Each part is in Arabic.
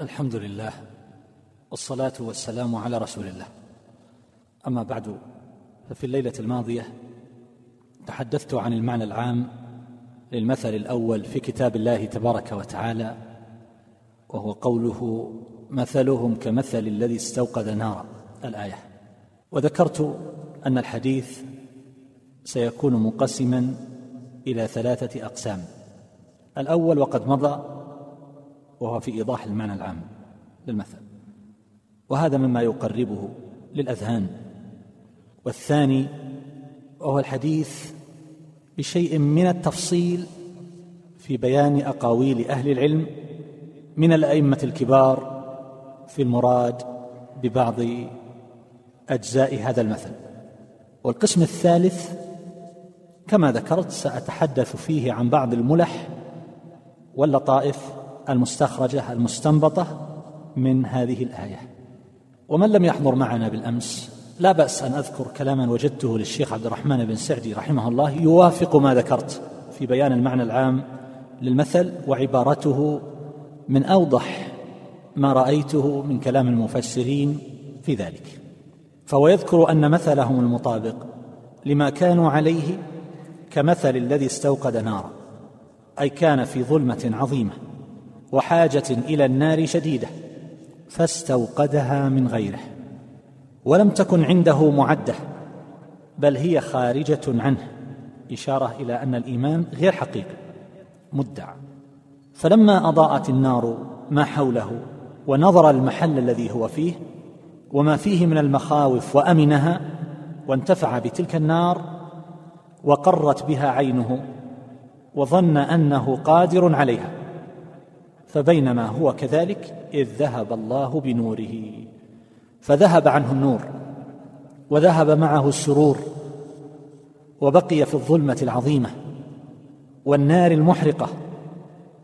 الحمد لله والصلاة والسلام على رسول الله. أما بعد ففي الليلة الماضية تحدثت عن المعنى العام للمثل الأول في كتاب الله تبارك وتعالى وهو قوله مثلهم كمثل الذي استوقد نارا. الآية. وذكرت أن الحديث سيكون منقسما إلى ثلاثة أقسام. الأول وقد مضى وهو في إيضاح المعنى العام للمثل. وهذا مما يقربه للأذهان. والثاني وهو الحديث بشيء من التفصيل في بيان أقاويل أهل العلم من الأئمة الكبار في المراد ببعض أجزاء هذا المثل. والقسم الثالث كما ذكرت سأتحدث فيه عن بعض الملح واللطائف المستخرجة المستنبطة من هذه الآية. ومن لم يحضر معنا بالأمس لا بأس أن أذكر كلاما وجدته للشيخ عبد الرحمن بن سعدي رحمه الله يوافق ما ذكرت في بيان المعنى العام للمثل وعبارته من أوضح ما رأيته من كلام المفسرين في ذلك. فهو يذكر أن مثلهم المطابق لما كانوا عليه كمثل الذي استوقد نارا أي كان في ظلمة عظيمة. وحاجة إلى النار شديدة فاستوقدها من غيره ولم تكن عنده معدة بل هي خارجة عنه. إشارة إلى أن الإيمان غير حقيقي مدعى. فلما أضاءت النار ما حوله ونظر المحل الذي هو فيه وما فيه من المخاوف وأمنها وانتفع بتلك النار وقرت بها عينه وظن أنه قادر عليها. فبينما هو كذلك إذ ذهب الله بنوره فذهب عنه النور وذهب معه السرور وبقي في الظلمة العظيمة والنار المحرقة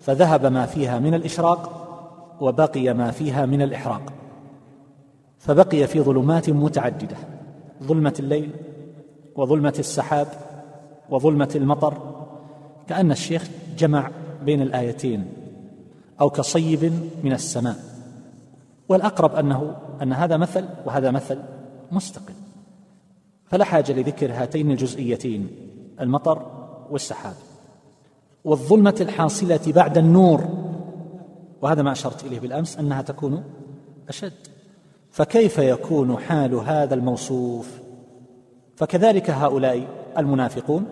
فذهب ما فيها من الإشراق وبقي ما فيها من الإحراق فبقي في ظلمات متعددة ظلمة الليل وظلمة السحاب وظلمة المطر كأن الشيخ جمع بين الآيتين. أو كصيب من السماء. والأقرب انه أن هذا مثل وهذا مثل مستقل. فلا حاجة لذكر هاتين الجزئيتين المطر والسحاب. والظلمة الحاصلة بعد النور وهذا ما أشرت إليه بالأمس أنها تكون أشد. فكيف يكون حال هذا الموصوف؟ فكذلك هؤلاء المنافقون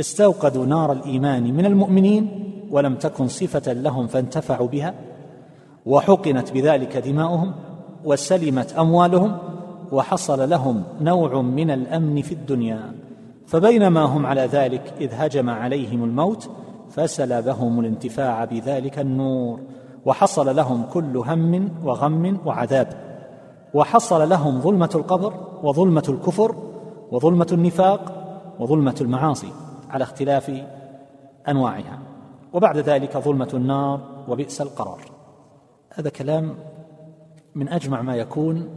استوقدوا نار الإيمان من المؤمنين ولم تكن صفة لهم فانتفعوا بها وحقنت بذلك دماؤهم وسلمت أموالهم وحصل لهم نوع من الأمن في الدنيا. فبينما هم على ذلك إذ هجم عليهم الموت فسلبهم الانتفاع بذلك النور وحصل لهم كل هم وغم وعذاب. وحصل لهم ظلمة القبر وظلمة الكفر وظلمة النفاق وظلمة المعاصي على اختلاف أنواعها. وبعد ذلك ظلمة النار وبئس القرار. هذا كلام من أجمع ما يكون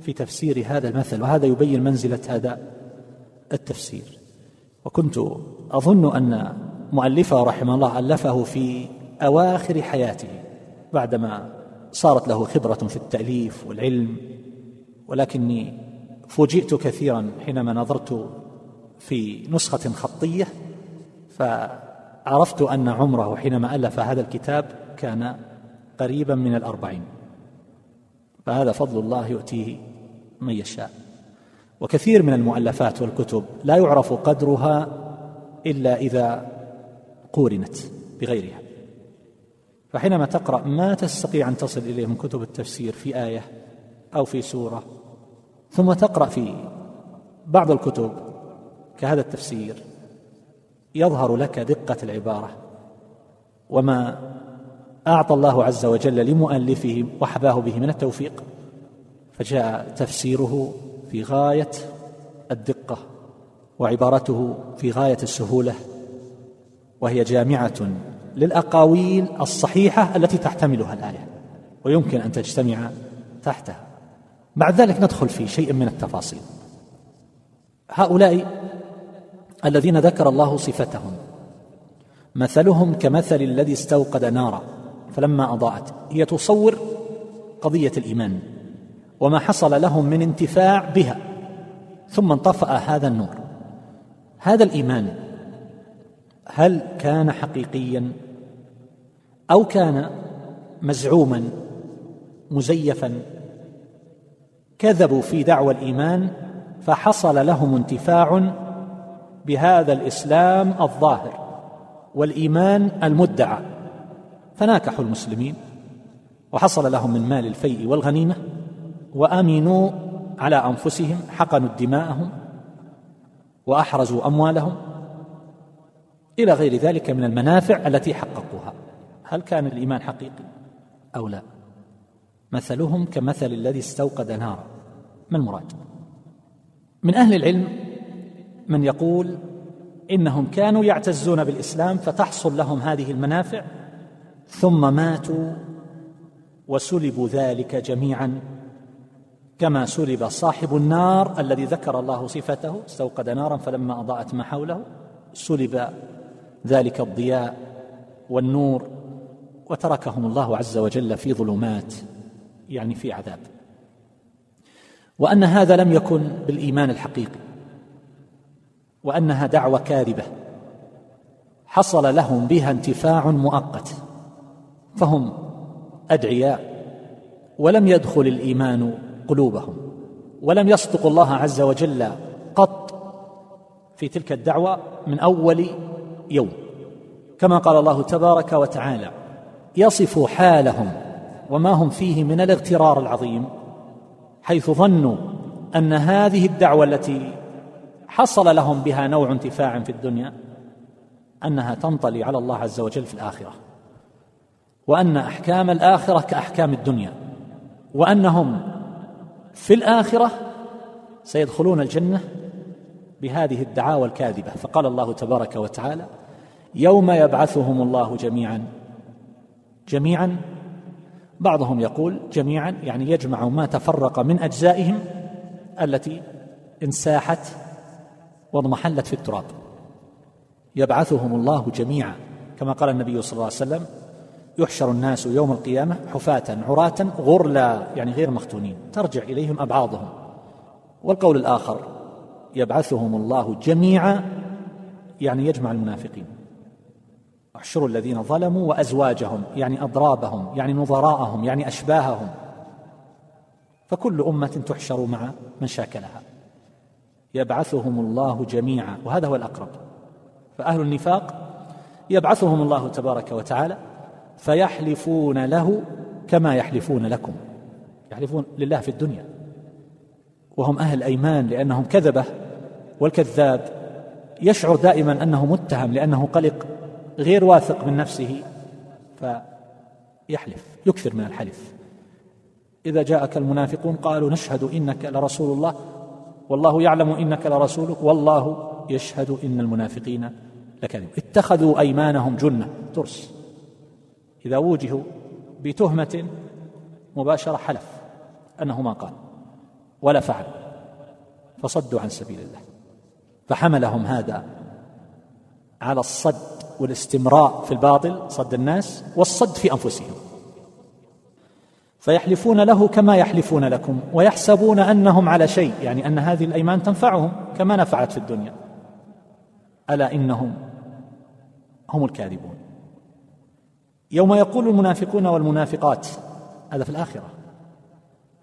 في تفسير هذا المثل وهذا يبين منزلة هذا التفسير. وكنت أظن أن مؤلفه رحمه الله ألفه في أواخر حياته بعدما صارت له خبرة في التأليف والعلم ولكني فوجئت كثيرا حينما نظرت في نسخة خطية فعرفت أن عمره حينما ألف هذا الكتاب كان قريبا من الأربعين. فهذا فضل الله يؤتيه من يشاء. وكثير من المؤلفات والكتب لا يعرف قدرها إلا إذا قورنت بغيرها. فحينما تقرأ ما تستطيع أن تصل إليه من كتب التفسير في آية أو في سورة ثم تقرأ في بعض الكتب كهذا التفسير يظهر لك دقة العبارة. وما أعطى الله عز وجل لمؤلفه وحباه به من التوفيق فجاء تفسيره في غاية الدقة وعبارته في غاية السهولة وهي جامعة للأقاويل الصحيحة التي تحتملها الآية ويمكن أن تجتمع تحتها. بعد ذلك ندخل في شيء من التفاصيل. هؤلاء الذين ذكر الله صفتهم. مثلهم كمثل الذي استوقد نارا فلما أضاءت هي تصور قضية الإيمان وما حصل لهم من انتفاع بها ثم انطفأ هذا النور. هذا الإيمان هل كان حقيقيا أو كان مزعوما مزيفا؟ كذبوا في دعوى الإيمان فحصل لهم انتفاع بهذا الإسلام الظاهر والإيمان المدعى. فناكحوا المسلمين وحصل لهم من مال الفيء والغنيمة وامنوا على أنفسهم حقنوا دماءهم وأحرزوا أموالهم إلى غير ذلك من المنافع التي حققوها. هل كان الإيمان حقيقي أو لا؟ مثلهم كمثل الذي استوقد نارا. ما المراد؟ من أهل العلم من يقول إنهم كانوا يعتزون بالإسلام فتحصل لهم هذه المنافع ثم ماتوا وسلبوا ذلك جميعا كما سلب صاحب النار الذي ذكر الله صفته استوقد نارا فلما أضاءت ما حوله سلب ذلك الضياء والنور وتركهم الله عز وجل في ظلمات يعني في عذاب. وأن هذا لم يكن بالإيمان الحقيقي. وأنها دعوة كاذبة. حصل لهم بها انتفاع مؤقت. فهم أدعياء ولم يدخل الإيمان قلوبهم. ولم يصدقوا الله عز وجل قط في تلك الدعوة من أول يوم. كما قال الله تبارك وتعالى يصف حالهم وما هم فيه من الاغترار العظيم حيث ظنوا أن هذه الدعوة التي حصل لهم بها نوع انتفاع في الدنيا أنها تنطلي على الله عز وجل في الآخرة وأن أحكام الآخرة كأحكام الدنيا وأنهم في الآخرة سيدخلون الجنة بهذه الدعاوى الكاذبة. فقال الله تبارك وتعالى يوم يبعثهم الله جميعا جميعا بعضهم يقول جميعا يعني يجمع ما تفرق من أجزائهم التي انساحت واضمحلت في التراب. يبعثهم الله جميعا. كما قال النبي صلى الله عليه وسلم يحشر الناس يوم القيامة حفاة عراة غرلا يعني غير مختونين. ترجع إليهم أبعاضهم. والقول الآخر يبعثهم الله جميعا يعني يجمع المنافقين. احشروا الذين ظلموا وأزواجهم يعني أضرابهم يعني نظراءهم يعني أشباههم. فكل أمة تحشر مع من شاكلها. يبعثهم الله جميعا وهذا هو الأقرب. فأهل النفاق يبعثهم الله تبارك وتعالى فيحلفون له كما يحلفون لكم. يحلفون لله في الدنيا. وهم أهل أيمان لأنهم كذبة والكذاب يشعر دائما أنه متهم لأنه قلق غير واثق من نفسه فيحلف يكثر من الحلف. إذا جاءك المنافقون قالوا نشهد إنك لرسول الله والله يعلم إنك لرسوله والله يشهد إن المنافقين لكذب اتخذوا أيمانهم جنة ترس. إذا وجهوا بتهمة مباشرة حلف أنه ما قال ولا فعل فصدوا عن سبيل الله. فحملهم هذا على الصد والاستمراء في الباطل صد الناس والصد في أنفسهم. فيحلفون له كما يحلفون لكم ويحسبون أنهم على شيء يعني أن هذه الأيمان تنفعهم كما نفعت في الدنيا. ألا إنهم هم الكاذبون. يوم يقول المنافقون والمنافقات هذا في الآخرة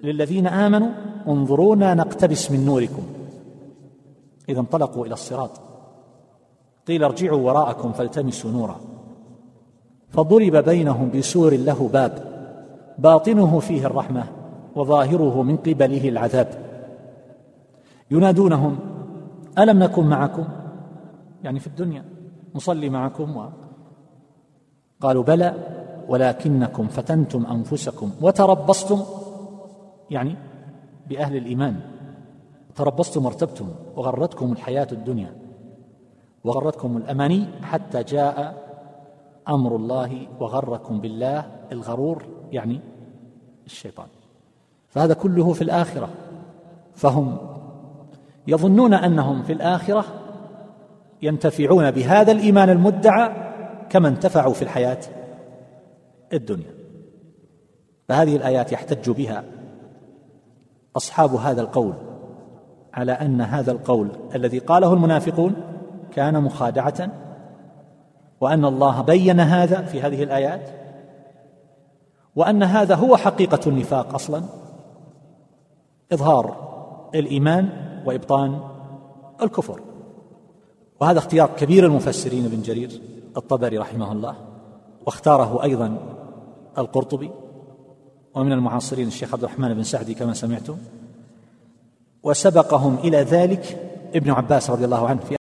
للذين آمنوا انظرونا نقتبس من نوركم. إذا انطلقوا إلى الصراط. قيل ارجعوا وراءكم فالتمسوا نورا. فضرب بينهم بسور له باب. باطنه فيه الرحمة وظاهره من قبله العذاب. ينادونهم ألم نكن معكم؟ يعني في الدنيا نصلي معكم و قالوا بلى ولكنكم فتنتم أنفسكم وتربصتم يعني بأهل الإيمان. تربصتم وارتبتم وغرتكم الحياة الدنيا وغرتكم الأماني حتى جاء أمر الله وغركم بالله الغرور يعني الشيطان. فهذا كله في الآخرة. فهم يظنون أنهم في الآخرة ينتفعون بهذا الإيمان المدعى كما انتفعوا في الحياة الدنيا. فهذه الآيات يحتج بها أصحاب هذا القول على أن هذا القول الذي قاله المنافقون كان مخادعة وأن الله بين هذا في هذه الآيات وأن هذا هو حقيقة النفاق أصلا. إظهار الإيمان وإبطان الكفر. وهذا اختيار كبير المفسرين ابن جرير الطبري رحمه الله واختاره أيضا القرطبي ومن المعاصرين الشيخ عبد الرحمن بن سعدي كما سمعتم وسبقهم إلى ذلك ابن عباس رضي الله عنه في